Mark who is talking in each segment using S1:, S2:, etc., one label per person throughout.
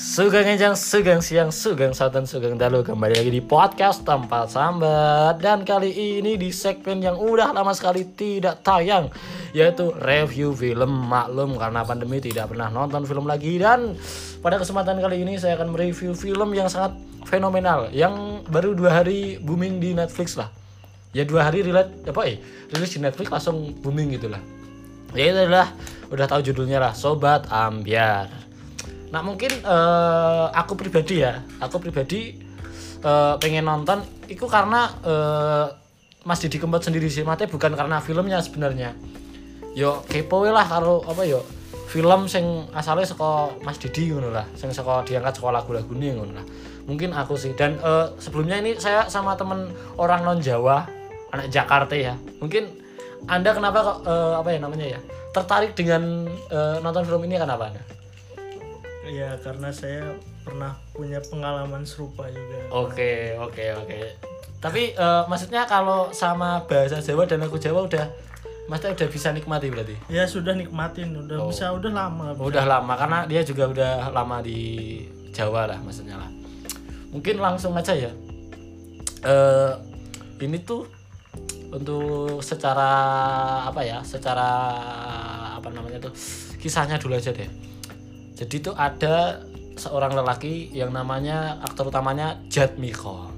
S1: Sugeng Enjang, Sugeng Siang, Sugeng Satan, Sugeng Dalu. Kembali lagi di podcast Tempat Sambat. Dan kali ini di segmen yang udah lama sekali tidak tayang Yaitu review film Maklum. Karena pandemi tidak pernah nonton film lagi. Dan pada kesempatan kali ini saya akan mereview film yang sangat fenomenal. Yang baru dua hari booming di Netflix lah. Ya dua hari relate, apa eh, rilis di Netflix langsung booming gitu lah. Ya itu adalah, udah tahu judulnya lah Sobat Ambiar Nah mungkin eh, aku pribadi ya, aku pribadi eh, pengen nonton itu karena eh, Mas Didi Kempot sendiri sih, mati bukan karena filmnya sebenarnya. Yo kepo lah kalau apa yo film sing asalnya saka Mas Didi ngono lah, sing saka diangkat sekolah lagu-lagune ngono lah. Mungkin aku sih dan eh, sebelumnya ini saya sama temen orang non Jawa, anak Jakarta ya. Mungkin Anda kenapa kok eh, apa ya namanya ya? Tertarik dengan eh, nonton film ini kenapa Anda?
S2: Ya karena saya pernah punya pengalaman serupa juga.
S1: Oke, oke, oke. Tapi eh, maksudnya kalau sama bahasa Jawa dan lagu Jawa udah Maksudnya udah bisa nikmati berarti?
S2: Ya sudah nikmatin, udah
S1: Oh.
S2: bisa udah lama.
S1: Udah lama karena dia juga udah lama di Jawa lah maksudnya lah. Mungkin langsung aja ya. Eh ini tuh untuk secara apa ya? Secara apa namanya tuh? Kisahnya dulu aja deh. Jadi tuh ada seorang lelaki yang namanya aktor utamanya Jad Miko.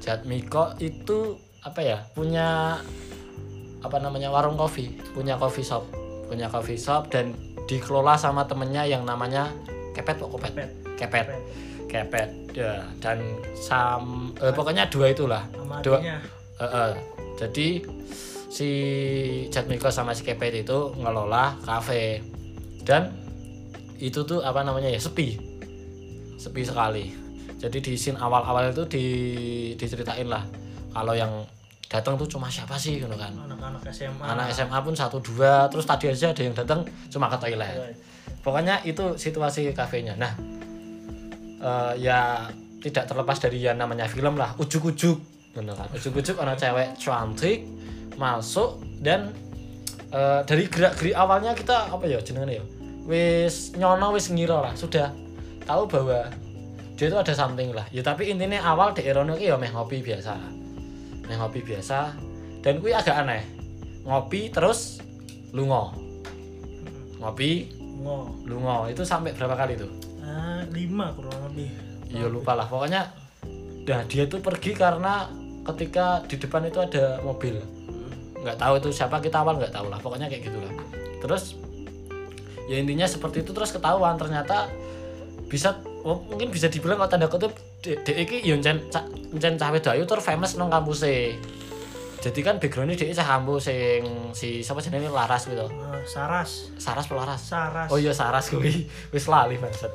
S1: Jad Miko itu apa ya? Punya apa namanya warung kopi, punya coffee shop, punya coffee shop dan dikelola sama temennya yang namanya Kepet kok Kepet.
S2: Kepet.
S1: Kepet. Kepet. Ya, dan sam eh, pokoknya dua itulah.
S2: Sama
S1: Dua. Eh, eh. Jadi si Jatmiko sama si Kepet itu ngelola kafe dan itu tuh apa namanya ya? Sepi. Sepi sekali. Jadi di scene awal-awal itu di diceritain lah. Kalau yang datang tuh cuma siapa sih gitu kan?
S2: Anak-anak SMA.
S1: anak SMA pun satu dua terus tadi aja ada yang datang cuma ke toilet. Pokoknya itu situasi kafenya. Nah eh, ya tidak terlepas dari yang namanya film lah. Ujuk-ujuk gitu kan? Ujuk-ujuk anak cewek cantik masuk dan eh, dari gerak-gerik awalnya kita apa ya jenenge ya wis nyono wis ngira lah sudah. Tahu bahwa dia itu ada something lah. Ya tapi intinya awal di Erono ya meh ngopi biasa. Meh ngopi biasa. Dan kuwi agak aneh. Ngopi terus lungo ngopi
S2: Ngo.
S1: lungo itu sampai berapa kali tuh?
S2: Ah, lima kurang lebih.
S1: iya lupa lah. Pokoknya nah dia tuh pergi karena ketika di depan itu ada mobil. Nggak tahu itu siapa kita awal nggak tahu lah. Pokoknya kayak gitulah. Terus ya intinya seperti itu terus ketahuan ternyata bisa oh, mungkin bisa dibilang kalau tanda kutip dek iki yo encen ca- encen cawe dayu tur famous nang kampuse jadi kan backgroundnya dia cah kampus sing si siapa jenenge Laras gitu
S2: Ah, Saras.
S1: Saras apa Laras
S2: Saras.
S1: Oh iya Saras kuwi wis lali bangsat.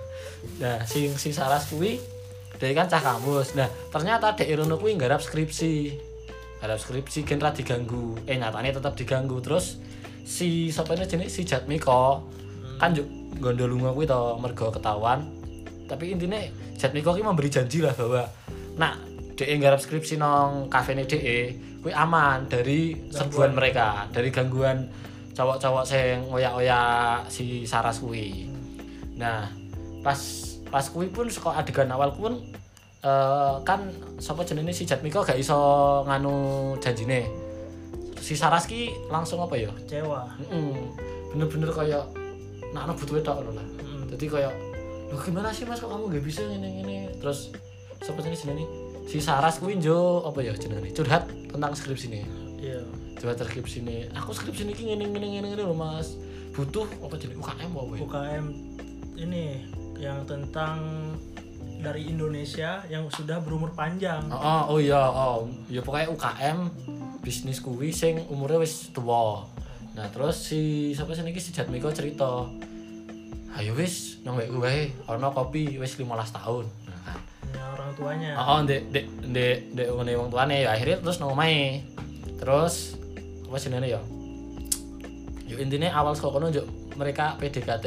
S1: Nah, si si Saras kuwi dia kan cah kampus. Nah, ternyata Dek Irono kuwi nggarap skripsi. Nggarap skripsi genera diganggu. Eh nyatanya tetap diganggu. Terus si sapa ini jenis si Jatmiko kan juk gondo lunga kuwi to mergo ketahuan. Tapi intinya Jatmiko kuwi memberi janji lah bahwa nak DE nggarap skripsi nong kafene DE kuwi aman dari serbuan mereka, dari gangguan cowok-cowok sing oyak-oyak si Saras kuwi. Nah, pas pas kuwi pun saka adegan awal pun eh, kan sapa jenenge si Jatmiko gak iso nganu janjine. Si Saras ki langsung apa ya?
S2: Kecewa.
S1: Mm-mm. Bener-bener kayak nak butuh wedok ngono lah.
S2: Mm.
S1: Jadi kayak Loh gimana sih Mas? Kok kamu gak bisa ngene ngene terus sapa jenenge jenenge? Si Saras kuwi njo apa ya jenenge curhat tentang skripsi ini
S2: Iya.
S1: coba skripsi ini aku skripsi ini ngene ngene ngene ngene loh mas. Butuh apa jenis UKM apa ya?
S2: UKM ini yang tentang dari Indonesia yang sudah berumur panjang.
S1: oh, oh, oh iya oh. Ya pokoknya UKM bisnis kuwi sing umurnya wis tua nah terus si siapa sih niki? Si Jatmiko cerita ayo wis nang gue ono kopi wis 15 tahun. Nah, kan.
S2: Ya, orang tuanya.
S1: oh, ndek ndek ndek ndek ngene wong tuane ya akhirnya terus nang omahe. Terus apa jenenge ya? Yuk intinya awal sekolah kono yuk mereka PDKT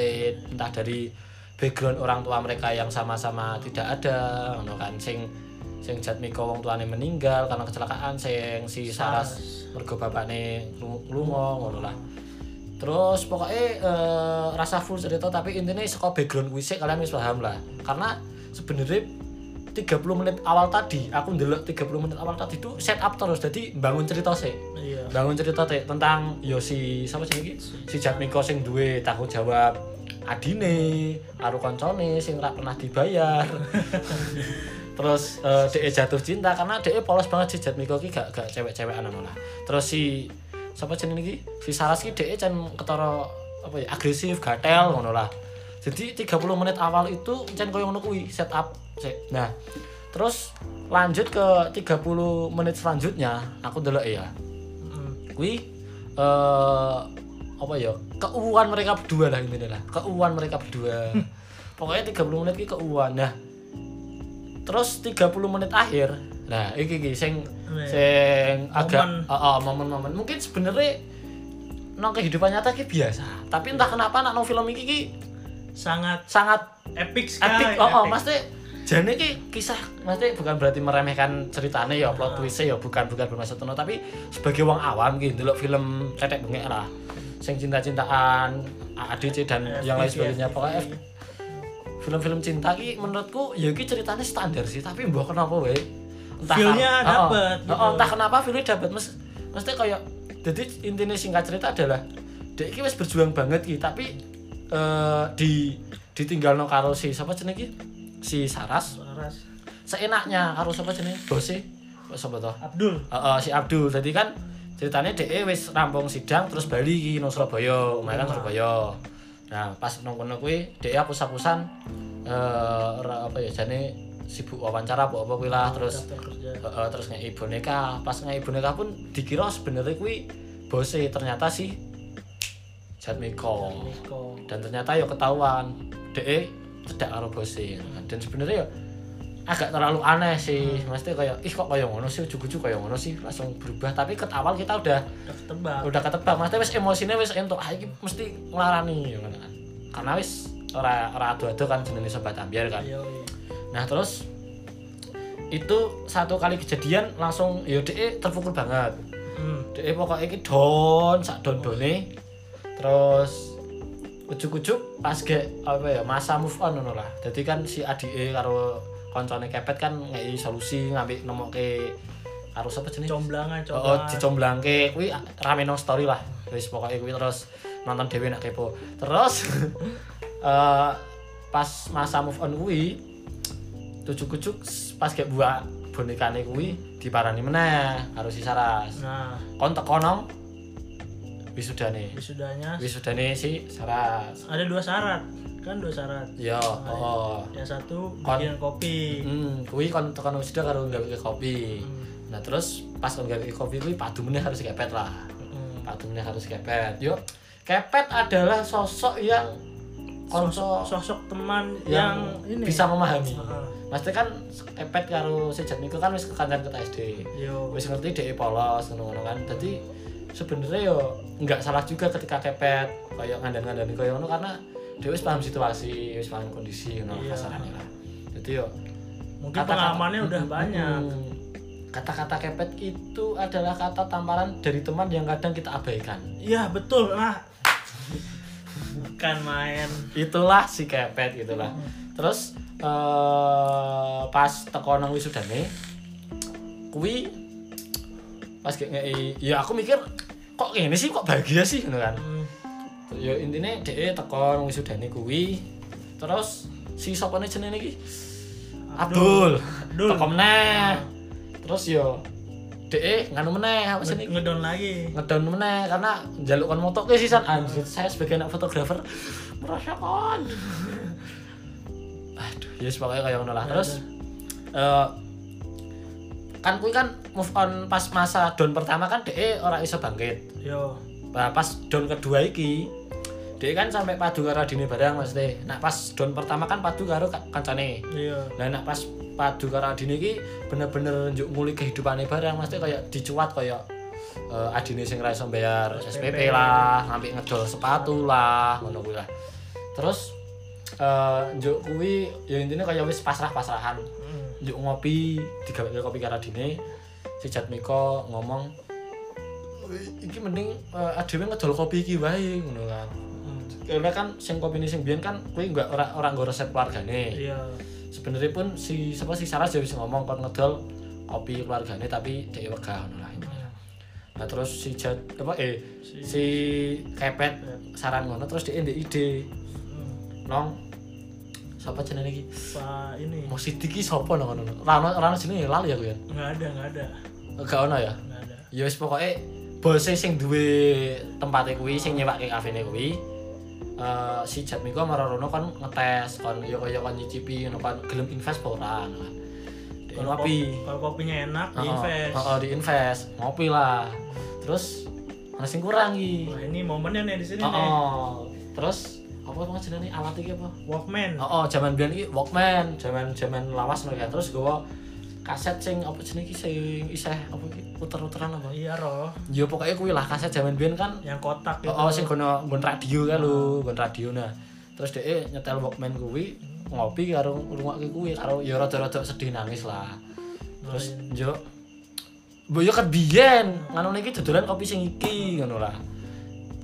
S1: entah dari background orang tua mereka yang sama-sama tidak ada ngono kan sing sing Jatmiko wong tuane meninggal karena kecelakaan sing si Saras mergo bapakne lu- lunga ngono lah. Terus pokoknya eh, rasa full cerita tapi intinya sekolah background kuisnya kalian wis paham lah. Karena sebenarnya 30 menit awal tadi aku ndelok 30 menit awal tadi itu setup terus jadi bangun cerita sih
S2: iya.
S1: Bangun cerita teh tentang yo si siapa sih iki? Si Jatmiko sing duwe tanggung jawab adine karo koncone sing ora pernah dibayar terus eh DE jatuh cinta karena DE polos banget si Jatmiko ki gak gak cewek-cewekan malah terus si siapa jenenge iki si Saras ki DE can ketara apa ya agresif gatel ngono lah. Jadi 30 menit awal itu can koyo ngono kuwi setup sik. nah terus lanjut ke 30 menit selanjutnya aku ndelok ya.
S2: Mm.
S1: kuwi eh apa ya keuuan mereka berdua lah intinya lah. Keuuan mereka berdua. Pokoknya 30 menit ki keuuan. Nah terus 30 menit akhir. Nah iki iki sing sing agak oh, oh, momen-momen. Mungkin sebenarnya nang kehidupan nyata ki biasa tapi entah kenapa nang film iki ki
S2: sangat
S1: sangat
S2: epic sekali
S1: epic. Oh, oh pasti jane ki kisah pasti bukan berarti meremehkan ceritanya ya plot twistnya ya bukan bukan bermaksud ngono tapi sebagai wong awam gitu delok film cetek bengek lah. Sing cinta-cintaan ADC dan yang lain sebagainya pokoknya film-film cinta ki menurutku ya ki ceritanya standar sih tapi mbok kenapa wae? Entah
S2: Feel-nya
S1: oh, oh,
S2: dapet,
S1: oh, oh,
S2: gitu.
S1: entah kenapa feelnya dapat mes mesti kayak jadi intinya singkat cerita adalah dek iki wis berjuang banget ki tapi eh di ditinggal no karo si siapa jenenge ki si Saras.
S2: Saras.
S1: seenaknya karo siapa jenenge bose. Kok sapa to
S2: Abdul.
S1: Heeh, si Abdul. Jadi kan ceritanya DE wis rampung sidang terus bali iki nang Surabaya, kan Surabaya. Nah, pas nang kono kuwi DE hapus-hapusan eh ora apa ya jane sibuk wawancara apa apa kuwi lah terus heeh terus ngei boneka. Pas ngei boneka pun dikira sebenarnya kuwi bose ternyata si Jatmiko. Dan ternyata ya ketahuan DE cedak karo bose. Dan sebenarnya ya agak terlalu aneh sih. Mesti kayak ih kok kayak ngono sih? Ujug-ujug kayak ngono sih? Langsung berubah. Tapi ke awal kita udah
S2: udah ketebak.
S1: udah ketebak. Mesti wis emosinya wis entuk. Ah iki mesti nglarani ngono kan? Karena wis ora ora adu-adu kan jenenge sobat ambiar kan.
S2: Iya, iya.
S1: nah terus itu satu kali kejadian langsung ya DE terpukul banget.
S2: Hmm.
S1: DE pokoknya iki don sak don done terus ujuk-ujuk pas ge apa ya masa move on ngono lah. Jadi kan si adike karo koncone kepet kan ngei solusi ngambil nemokke karo sapa jenenge
S2: Comblangan,
S1: Oh, oh
S2: comblangan.
S1: dicomblangke kuwi rame nang story lah. Wis pokoke kuwi terus nonton dhewe nak kepo. Terus eh pas masa move on kuwi tujuk-tujuk pas kayak buah bonekane kuwi diparani meneh karo si Saras.
S2: Nah,
S1: Kon teko nang wisudane.
S2: wisudanya
S1: Wisudane si Saras.
S2: ada dua syarat. Kan dua syarat.
S1: Yo, oh.
S2: Yang satu bikin kopi.
S1: Hmm, kuwi kon tekan wisuda karo gawe kopi.
S2: Hmm.
S1: Nah, terus pas kon gawe kopi kuwi padu meneh harus kepet lah.
S2: Hmm.
S1: Patunnya harus kepet. Yuk, kepet adalah sosok yang konso
S2: Sosok teman
S1: yang,
S2: yang, ini
S1: bisa memahami. Pasti kan kepet karo si Jatmiko kan wis kekancan ke SD.
S2: Yo.
S1: Wis ngerti dhek polos ngono-ngono kan. Jadi sebenarnya yo nggak salah juga ketika kepet kayak ngandan-ngandani kayak ngono karena dia wis paham situasi, wis paham kondisi ngono
S2: Iya.
S1: kasarannya lah. Jadi yo
S2: Mungkin
S1: kata-kata-
S2: pengalamannya udah
S1: Mm-mm.
S2: banyak.
S1: Kata-kata kepet itu adalah kata tamparan dari teman yang kadang kita abaikan.
S2: Iya, betul. Nah. Bukan main.
S1: itulah si kepet gitulah terus eh pas teko nang wisudane kuwi pas kayak ngei ya aku mikir kok gini sih kok bahagia sih gitu kan
S2: Hmm.
S1: Ya intinya DE teko nang wisudane kuwi. Terus si sopane jenenge iki? Abdul.
S2: Abdul.
S1: teko meneh. Terus yo DE nganu meneh apa sih
S2: Nge- Ngedown lagi.
S1: ngedown meneh karena njaluk kon moto ke sisan. Anjir saya sebagai anak fotografer merasakan aduh ya yes, pokoknya kayak ngono lah. Terus eh kan kuwi kan move on pas masa down pertama kan DE ora iso bangkit.
S2: Yo.
S1: nah pas down kedua iki DE kan sampai padu karo adine bareng maksudnya nah pas down pertama kan padu karo ka- kancane
S2: Iya.
S1: Lah nek pas padu karo adine iki bener-bener njuk nguli kehidupane barang mesti kayak dicuat kayak eh, adine sing ra iso bayar SPP lah, ngambil ngedol sepatu lah, ngono kuwi lah. Terus eh njuk kuwi ya intine kayak wis pasrah-pasrahan.
S2: Hmm.
S1: Njuk ngopi, digawe kopi karo adine. Si Jatmiko ngomong iki mending uh, adewe ngedol kopi iki wae ngono kan. Karena kan sing kopi ini sing biyen kan kuwi enggak ora ora nggo resep keluargane.
S2: Iya.
S1: Sebenarnya pun si siapa si Saras ya bisa ngomong kon ngedol kopi keluargane tapi dia wegah ngono lah. Intinya. nah terus si Jat apa eh
S2: Si-
S1: si kepet saran ngono terus dia ndek ide.
S2: Hmm.
S1: nong siapa jenenge iki?
S2: Pak ini.
S1: Mau Sidik iki sapa nong ngono ra ono ra ono jenenge lali aku ya?
S2: Nggak ada nggak ada.
S1: Gak ono ya?
S2: Nggak ada.
S1: Ya wis pokoke bose sing duwe tempate kuwi sing nyewake kafene kuwi eh si Jatmiko marono kan ngetes kon yo kaya kon nyicipi ngono kan. Gelem invest apa ora kan.
S2: Kalau kopi. Kalau kopinya enak di
S1: Heeh,
S2: invest
S1: heeh, di invest ngopi lah. Terus ana sing kurang iki?
S2: Wah ini momennya nih di sini nih.
S1: heeh. Terus apa mau jenenge alat iki apa?
S2: Walkman.
S1: Oh, oh zaman biyen iki Walkman, zaman zaman lawas mereka. Terus gowo kaset sing apa jenenge iki sing isih apa iki puter-puteran apa.
S2: Iya roh,
S1: Ya pokoknya kuwi lah kaset zaman biyen kan
S2: yang kotak gitu.
S1: Oh, oh sing kono nggon radio kan lho, nggon radio nah. Terus dhek nyetel Walkman kuwi ngopi karo ngrungokke kuwi karo ya rada-rada sedih nangis lah. Terus yo kan biyen, ngono iki dodolan kopi sing iki ngono lah.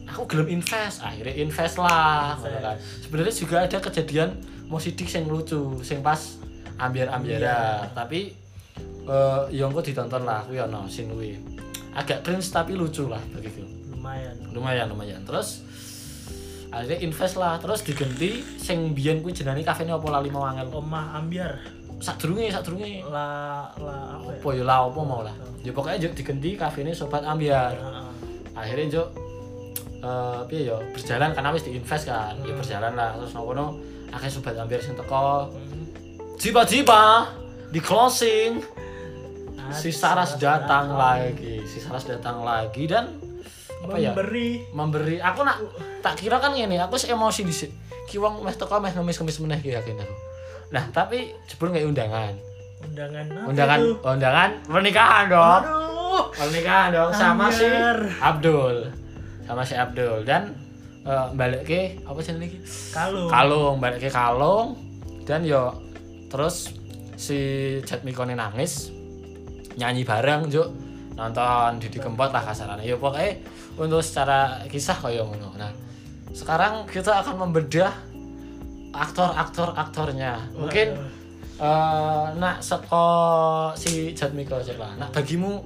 S1: Aku gelem invest, akhirnya invest lah kan. Sebenarnya juga ada kejadian mau sidik sing lucu, sing pas ambiar-ambiara, tapi eh yo engko ditonton lah kuwi ono sin kuwi. Agak cringe tapi lucu lah begitu
S2: lumayan.
S1: lumayan lumayan terus akhirnya invest lah terus diganti sing biyen kuwi jenenge kafene apa lali mau angel
S2: Omah ambiar.
S1: sadurunge sadurunge
S2: La la apa ya?
S1: ya lah apa mau lah ya pokoknya juk diganti kafene sobat ambiar
S2: Heeh.
S1: akhirnya juk eh piye ya berjalan karena wis diinvest kan ya
S2: Hmm.
S1: berjalan lah terus nono akeh sobat ambiar sing teko
S2: Hmm.
S1: tiba-tiba di closing.
S2: Ah,
S1: si Saras datang lagi. Si Saras datang lagi dan apa ya?
S2: Memberi.
S1: Memberi. Aku nak tak kira kan gini aku sih emosi di ki wong meh teko meh ngemis ngemis meneh ki yakin aku. Nah tapi jebul nggak undangan.
S2: Undangan apa
S1: undangan
S2: itu?
S1: undangan pernikahan dong.
S2: Aduh.
S1: pernikahan dong sama si. Abdul. Sama si Abdul. Dan eh, balik ke apa sih ini?
S2: Kalung.
S1: kalung balik ke kalung. Dan yo terus si Jatmikone nangis nyanyi bareng juk nonton Didi Kempot lah kasarannya. Ya pokoknya untuk secara kisah kayak ngono. Nah sekarang kita akan membedah aktor-aktor aktornya. Mungkin eh nak seko si Jatmiko coba nak bagimu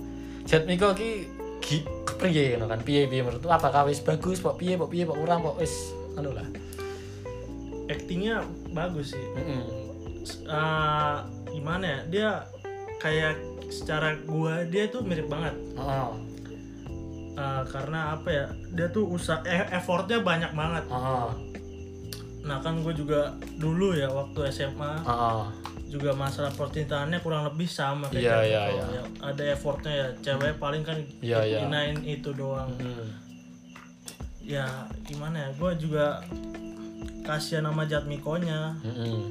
S1: Jatmiko ki ki kepriye kan? Piye piye menurut apakah wis bagus? Kok piye kok piye kok kurang kok wis anu lah.
S2: Actingnya bagus sih.
S1: Heeh.
S2: Eh, gimana ya? Dia kayak secara gua dia tuh mirip banget.
S1: Heeh.
S2: Eh, karena apa ya? Dia tuh usaha eh, effortnya banyak banget.
S1: Heeh.
S2: Nah kan gue juga dulu ya waktu SMA
S1: Heeh.
S2: juga masalah percintaannya kurang lebih sama kayak
S1: Iya,
S2: gitu. Kalau
S1: iya.
S2: yang ada effortnya ya cewek paling kan
S1: iya.
S2: hinain itu doang
S1: Hmm.
S2: ya gimana ya gue juga kasihan sama Jatmikonya
S1: Heeh.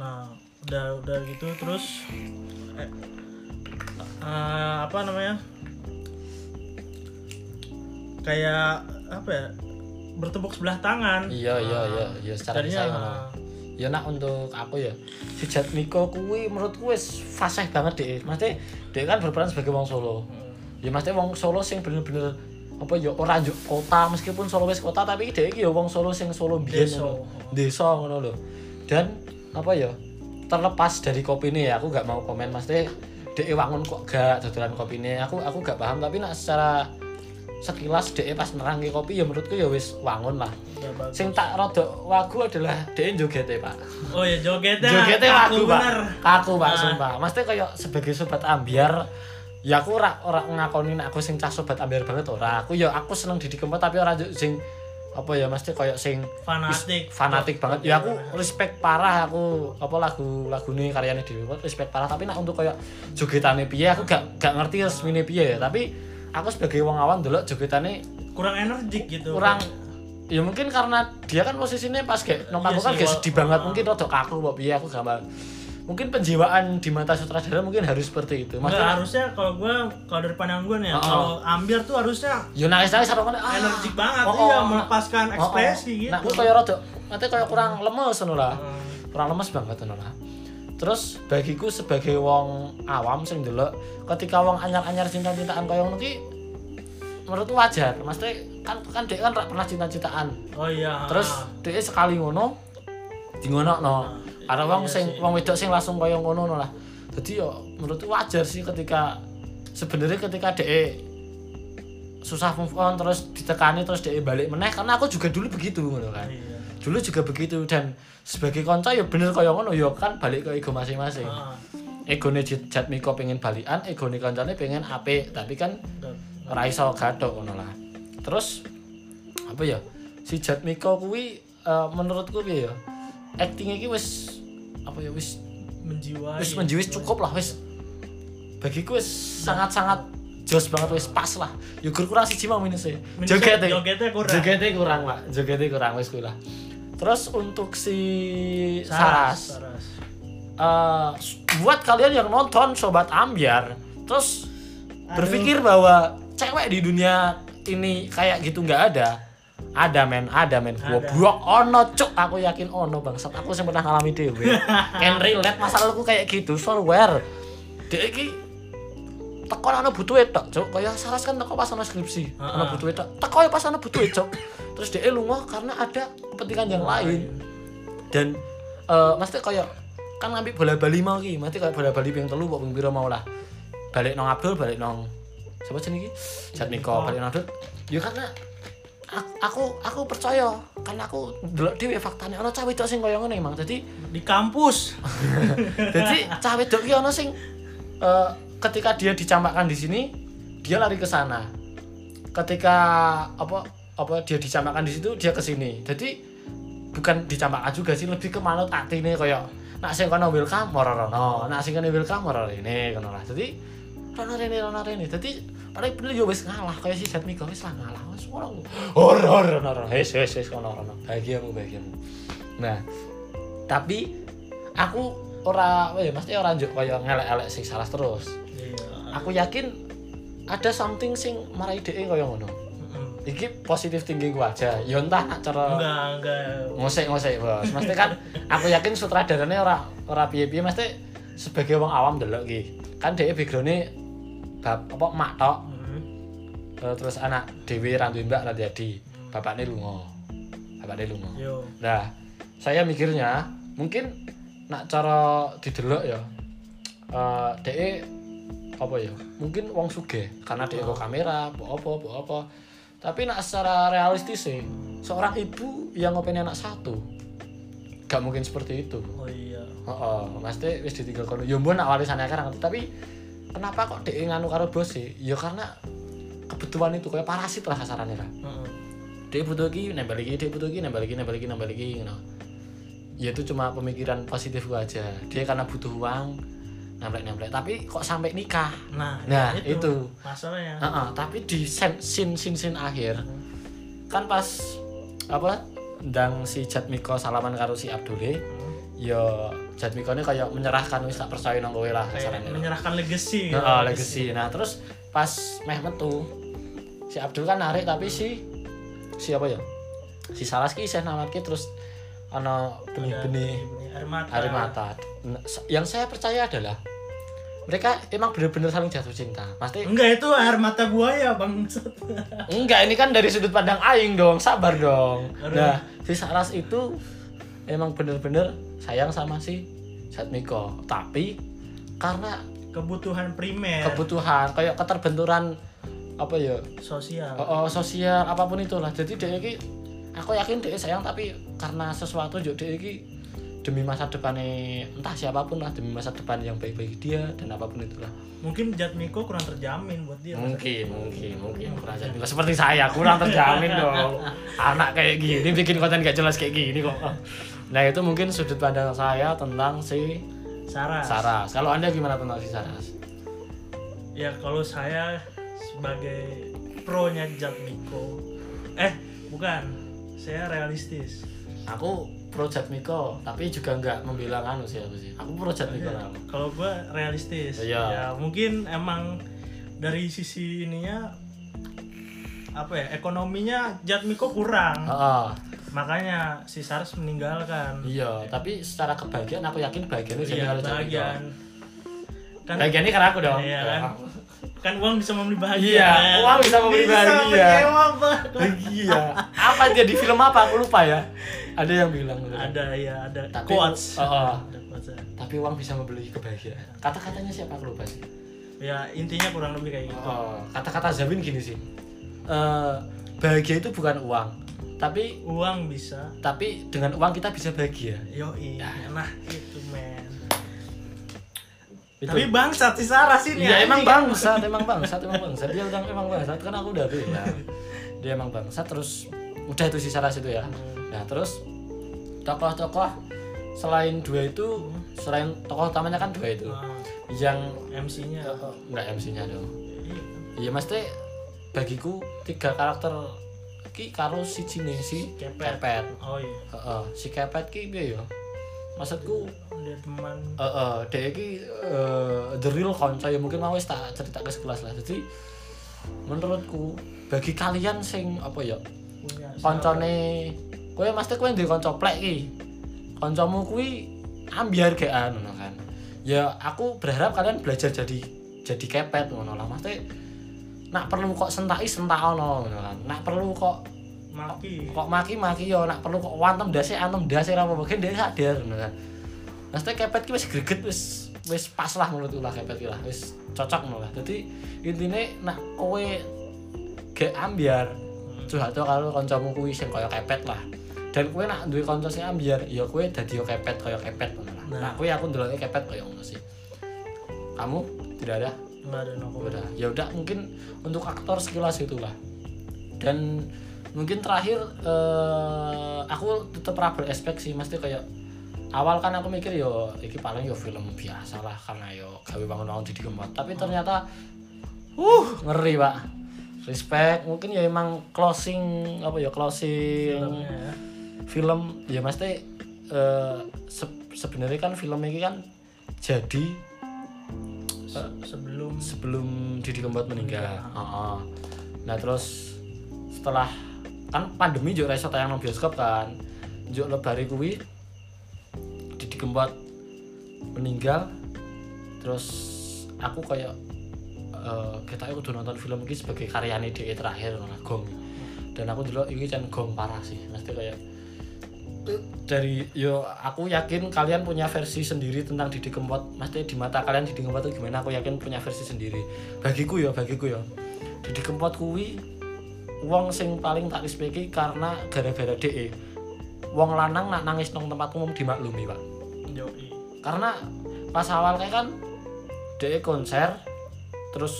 S2: Nah udah udah gitu terus eh, eh, apa namanya kayak apa ya bertepuk sebelah tangan
S1: Iya iya iya iya secara
S2: Jadinya,
S1: kisah ngono. Ya nak untuk aku ya si Jatmiko kuwi menurutku wis fasih banget deh. Maksudnya dia kan berperan sebagai wong Solo.
S2: hmm,
S1: Ya maksudnya wong Solo sing bener-bener apa ya ora njuk kota meskipun Solo wis kota tapi dia iki ya wong Solo sing Solo biyen ngono. Desa ngono lho. Dan apa ya? Terlepas dari kopi ini ya aku gak mau komen. Maksudnya dia wangun kok gak dodolan kopi ini? Aku aku gak paham tapi nak secara sekilas dia pas nerangke kopi ya menurutku ya wis wangun lah.
S2: Bagus.
S1: sing tak rada wagu adalah dia jogete pak.
S2: Oh ya jogetnya
S1: jogete wagu pak.
S2: bener.
S1: kaku pak
S2: Ah.
S1: sumpah. Maksudnya kayak sebagai sobat ambiar ya aku ora ora ngakoni aku sing cah sobat ambiar banget ora. Aku ya aku seneng Didi Kempot tapi ora sing apa ya mesti kayak sing
S2: fanatik.
S1: fanatik banget. Ya aku respect parah aku apa lagu lagu ini karyanya Kempot respect parah tapi nak untuk kayak jogetane piye aku gak gak ngerti resmine piye. Ya tapi aku sebagai wong awan dulu jogetane
S2: kurang energik gitu.
S1: kurang ya mungkin karena dia kan posisinya pas kayak nomor
S2: Iya
S1: kan kayak sedih banget
S2: ah.
S1: mungkin rada kaku kok piye aku gambar mungkin penjiwaan di mata sutradara mungkin harus seperti itu. Maksudnya
S2: harusnya kalau gua kalau dari pandangan gua nih ya,
S1: Oh, oh.
S2: kalau ambiar tuh harusnya
S1: yo nangis nangis harus ah,
S2: energik banget
S1: oh,
S2: iya
S1: oh,
S2: melepaskan
S1: oh, oh.
S2: ekspresi gitu.
S1: nah aku kayak rada nanti kayak kurang lemes ngono lah.
S2: Hmm.
S1: kurang lemes banget ngono lah. Terus bagiku sebagai wong awam sing delok ketika wong anyar-anyar cinta-cintaan kaya ngono ki menurutku wajar. Maksudnya kan kan dia kan pernah cinta-cintaan.
S2: Oh iya
S1: terus dia sekali ngono di ngono no karena wong
S2: iya
S1: sing wong wedok sing langsung kaya ngono no lah. Jadi yo menurutku wajar sih ketika sebenarnya ketika dia susah move on terus ditekani terus dia balik meneh karena aku juga dulu begitu ngono kan.
S2: Iya.
S1: Dulu juga begitu dan sebagai konco ya bener kaya ngono ya kan balik ke ego masing-masing.
S2: Ah,
S1: egone Jatmiko pengen balikan egone koncone pengen apik tapi kan ora iso gathok ngono lah. Terus apa ya? Si Jatmiko kuwi eh, menurutku piye ya? Acting iki wis apa ya wis
S2: menjiwai
S1: wis menjiwis cukup lah wis. Bagiku wis sangat-sangat jos banget wis pas lah. Yugur kurang siji mau minusnya.
S2: Minusnya
S1: jogetnya.
S2: jogetnya kurang.
S1: jogetnya kurang pak. Jogetnya kurang wis kuwi lah. Terus untuk si Saras,
S2: Saras.
S1: Eh, buat kalian yang nonton sobat ambiar terus
S2: Aduh.
S1: berpikir bahwa cewek di dunia ini kayak gitu nggak ada ada men. Ada men. Goblok. Ono cuk. Aku yakin ono bangsat. Aku sih pernah ngalami dewe can relate. Masalahku kayak gitu. Swear dia iki teko ana butuh tok cuk. Kaya saras kan teko pas ana skripsi.
S2: Ha-ha.
S1: butuh tok teko ya pas ana butuh cuk. Terus dia lunga karena ada kepentingan yang lain. dan eh mesti kayak kan ngambil bola bali mau ki mesti kayak bola bali ping telu kok ping pira mau lah. Balik nong Abdul balik nong siapa jenenge Jatmiko balik nong Abdul. Ya karena aku aku, percaya karena aku delok dhewe faktane. Ana cah wedok sing kaya ngene emang dadi
S2: di kampus.
S1: Jadi cah wedok ki ana sing eh, ketika dia dicampakkan di sini dia lari ke sana. Ketika apa apa dia dicampakkan di situ dia ke sini. Jadi bukan dicampakkan juga sih lebih ke manut atine kaya nak sing kono welcome moro rono nak sing kene welcome moro rene ngono lah. Jadi rono rene rono rene jadi paling bener yo wis ngalah. Kaya si Jatmiko wis lah ngalah. Wis ora ora ora wis wis wis kono rono bahagiamu bahagiamu. Nah tapi aku ora ya mesti ora njuk kaya ngelek-elek sing salah terus.
S2: Iya.
S1: Aku yakin ada something sing marai dhek kaya ngono. Iki positif tinggi gua aja. Ya entah nak cara
S2: enggak enggak.
S1: Ngosek-ngosek bos. Mesti kan aku yakin sutradarane ora ora piye-piye. Mesti sebagai wong awam delok ki kan dhek background-e bab apa mak tok
S2: Mm.
S1: eh, terus anak dewi randu mbak randu adi bapaknya lunga bapaknya lunga
S2: yo
S1: Nah, saya mikirnya mungkin nak cara didelok ya. Eh dhek apa ya? Mungkin wong sugih karena dhek kok kamera, mbok apa, mbok apa. Tapi nak secara realistis sih, seorang ibu yang ngopeni anak satu gak mungkin seperti itu.
S2: oh iya
S1: Heeh, mesti wis ditinggal kono. Ya mbon nak warisannya kan tapi kenapa kok dhek nganu karo bos sih? Ya karena kebutuhan itu kayak parasit lah kasarannya lah dia butuh lagi nambah lagi dia butuh lagi nambah lagi nambah lagi nambah lagi gitu ya itu cuma pemikiran positif gua aja. Dia karena butuh uang nemplek nemplek tapi kok sampai nikah?
S2: Nah,
S1: Nah,
S2: itu,
S1: itu.
S2: masalahnya.
S1: Heeh, tapi di scene scene scene, scene akhir kan pas apa ndang si Jatmiko salaman karo si Abdule
S2: Hmm.
S1: ya Jatmiko ini kayak menyerahkan wis tak percaya nang kowe lah
S2: kayak menyerahkan legacy
S1: Nah,
S2: gitu.
S1: ah, legacy. Nah, terus pas meh metu si Abdul kan narik tapi si siapa ya? Si Salas ki isih nawarke terus ana benih-benih
S2: air mata
S1: air mata. Yang saya percaya adalah mereka emang bener-bener saling jatuh cinta. Pasti
S2: enggak itu air mata buaya bangsat
S1: enggak ini kan dari sudut pandang aing dong, sabar dong. Nah, si Salas itu emang bener-bener sayang sama si Satmiko. Tapi karena
S2: kebutuhan primer.
S1: kebutuhan kayak keterbenturan apa ya
S2: sosial.
S1: Oh, oh, sosial apa pun itulah. Jadi dia ini aku yakin dia sayang tapi karena sesuatu juga dia ini demi masa depannya entah siapa pun lah demi masa depan yang baik bagi dia dan apa pun itulah.
S2: Mungkin Jatmiko kurang terjamin buat dia.
S1: Mungkin mungkin mungkin kurang Nggak seperti saya kurang terjamin dong. Anak kayak gini bikin konten gak jelas kayak gini kok nah itu mungkin sudut pandang saya tentang si
S2: Saras.
S1: Saras. Kalau anda gimana tentang si Saras?
S2: Ya kalau saya sebagai pro-nya Jatmiko eh bukan. Saya realistis.
S1: Aku pro Jatmiko tapi juga nggak membilang anu sih aku sih. Aku pro Jatmiko
S2: Iya.
S1: lah.
S2: Kalau gue realistis.
S1: Iya.
S2: ya mungkin emang dari sisi ininya apa ya ekonominya Jatmiko kurang.
S1: Heeh.
S2: Makanya si Saras meninggalkan.
S1: Iya tapi secara kebahagiaan aku yakin bagiannya jadi
S2: iya
S1: jadi
S2: bagian kan
S1: bagiannya karena aku dong.
S2: Iya kan? kan uang bisa membeli bahagia
S1: Iya, uang bisa membeli bahagia. iya. Apa dia di film apa? Aku lupa ya. Ada yang bilang gitu.
S2: ada ya ada.
S1: Tapi-
S2: quotes.
S1: oh, oh. tapi uang bisa membeli kebahagiaan. Kata-katanya siapa aku lupa sih.
S2: Ya intinya kurang lebih kayak gitu.
S1: Oh, kata-kata Zabin gini sih. Eh, bahagia itu bukan uang tapi
S2: uang bisa
S1: tapi dengan uang kita bisa bahagia
S2: yoi nah itu men
S1: Itu.
S2: tapi bangsat si Saras ini
S1: Iya emang
S2: anjing.
S1: bangsat, emang bangsat, emang bangsat. Dia udah emang bangsat kan aku udah bilang. Dia emang bangsat terus udah itu si Saras itu ya. Nah terus tokoh-tokoh selain dua itu selain tokoh utamanya kan dua itu
S2: Nah,
S1: yang
S2: MC-nya
S1: eh, nggak MC-nya dong.
S2: Iya.
S1: Iya mesti bagiku tiga karakter ki karo si Cine si
S2: Kepet.
S1: Kepet.
S2: oh iya.
S1: Heeh, si Kepet ki piye ya? Maksudku
S2: dia teman.
S1: eh uh, dia iki eh, the real konco ya mungkin mau tak cerita ke sekelas lah. Jadi menurutku bagi kalian sing apa ya koncone kowe mesti kowe duwe kanca plek ki. Kancamu kuwi ambiar gean ngono kan. Ya aku berharap kalian belajar jadi jadi kepet ngono lah. Mesti nak perlu kok sentaki sentakno ngono kan. Nak perlu kok
S2: maki.
S1: kok maki maki yo. Nak perlu kok wantem dasi antem dasi apa mungkin dia sadar ngono kan. Maksudnya kepet ki wis greget wis wis pas lah menurut ulah kepet ki lah. Wis cocok ngono lah. Dadi intine nak kowe gak ambiar curhat karo kancamu kuwi sing kaya kepet lah. Dan kowe nak duwe kanca sing ambiar ya kowe dadi yo kepet kaya kepet ngono lah.
S2: Nah.
S1: kowe aku ndeloke kepet kaya ngono sih. Kamu tidak ada
S2: nggak ada nopo
S1: udah ya udah mungkin untuk aktor sekilas itulah dan mungkin terakhir eh, aku tetap raba expect sih mesti kayak awal kan aku mikir yo iki paling yo film biasa lah karena yo gawe bangun bangun di Kempot tapi ternyata uh ngeri pak. Respect mungkin ya emang closing apa ya closing
S2: filmnya ya.
S1: film. Ya mesti eh, se- sebenarnya kan film ini kan jadi
S2: sebelum
S1: sebelum Didi Kempot meninggal. Heeh. Nah terus setelah kan pandemi juga iso tayang nang bioskop kan. Juk lebari kuwi Didi Kempot meninggal. Terus aku kayak eh kita aku udah nonton film ini sebagai karyane dia terakhir lah gong. Dan aku dulu ini kan gong parah sih. Mesti kayak dari yo aku yakin kalian punya versi sendiri tentang Didi Kempot. Mesti di mata kalian Didi Kempot itu gimana? Aku yakin punya versi sendiri. Bagiku ya bagiku ya Didi Kempot kuwi wong sing paling tak respeki karena gara-gara DE wong lanang nak nangis nang tempat umum dimaklumi pak.
S2: Yoi.
S1: Karena pas awal kayak kan DE konser terus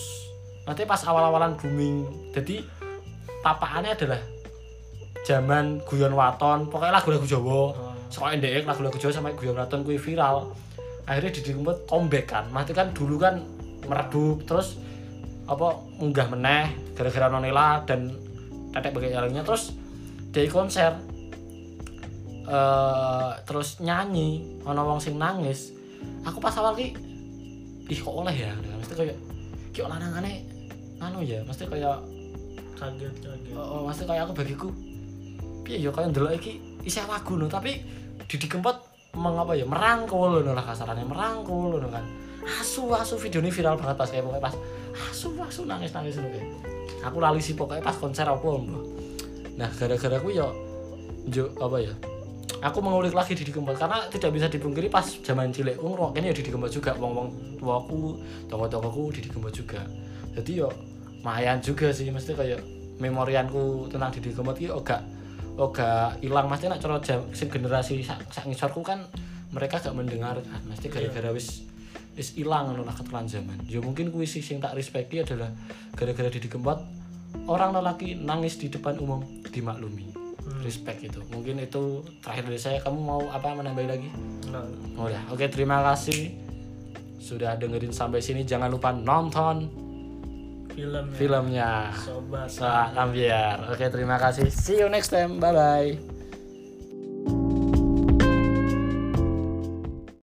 S1: nanti pas awal-awalan booming. Jadi papaannya adalah zaman guyon waton pokoknya lagu-lagu Jawa.
S2: Oh.
S1: soalnya ndek lagu-lagu Jawa sama guyon waton kuwi viral. Akhirnya Didi Kempot comeback kan. Mati kan dulu kan meredup terus apa unggah meneh gara-gara Nonela dan tetek bagai jalannya. Terus dari konser. Eh terus nyanyi ono wong sing nangis. Aku pas awal ki ih kok oleh ya? Mesti kayak ki lanangane anu ya? Mesti kayak
S2: kaget kaget.
S1: Oh, oh, mesti kayak aku bagiku piye ya kayak ndelok iki isih lagu no tapi Didi Kempot mengapa ya merangkul no lah kasarannya merangkul no kan. Asu asu video ini viral banget pas kayak pokoknya pas asu asu nangis nangis no kayak. Aku lali sih pokoknya pas konser apa mbak nah gara-gara aku ya jo apa ya aku mengulik lagi Didi Kempot karena tidak bisa dipungkiri pas zaman cilikku ngrungokne ya Didi Kempot juga wong-wong tuaku toko-tokoku Didi Kempot juga. Jadi yo lumayan juga sih mesti kayak memorianku tentang Didi Kempot iki agak agak hilang. Mesti nak cara generasi sak sak ngisorku kan mereka gak mendengarkan mesti gara-gara wis wis hilang ngono lah ketelan zaman. Ya mungkin kuwi sih sing tak respecti adalah gara-gara Didi Kempot orang lelaki nangis di depan umum dimaklumi. Respect itu. Mungkin itu terakhir dari saya. Kamu mau apa menambah lagi. Oh, udah. Oke terima kasih sudah dengerin sampai sini. Jangan lupa nonton
S2: film ya.
S1: filmnya.
S2: Sobat.
S1: Ambiar. Oke terima kasih. See you next time. Bye bye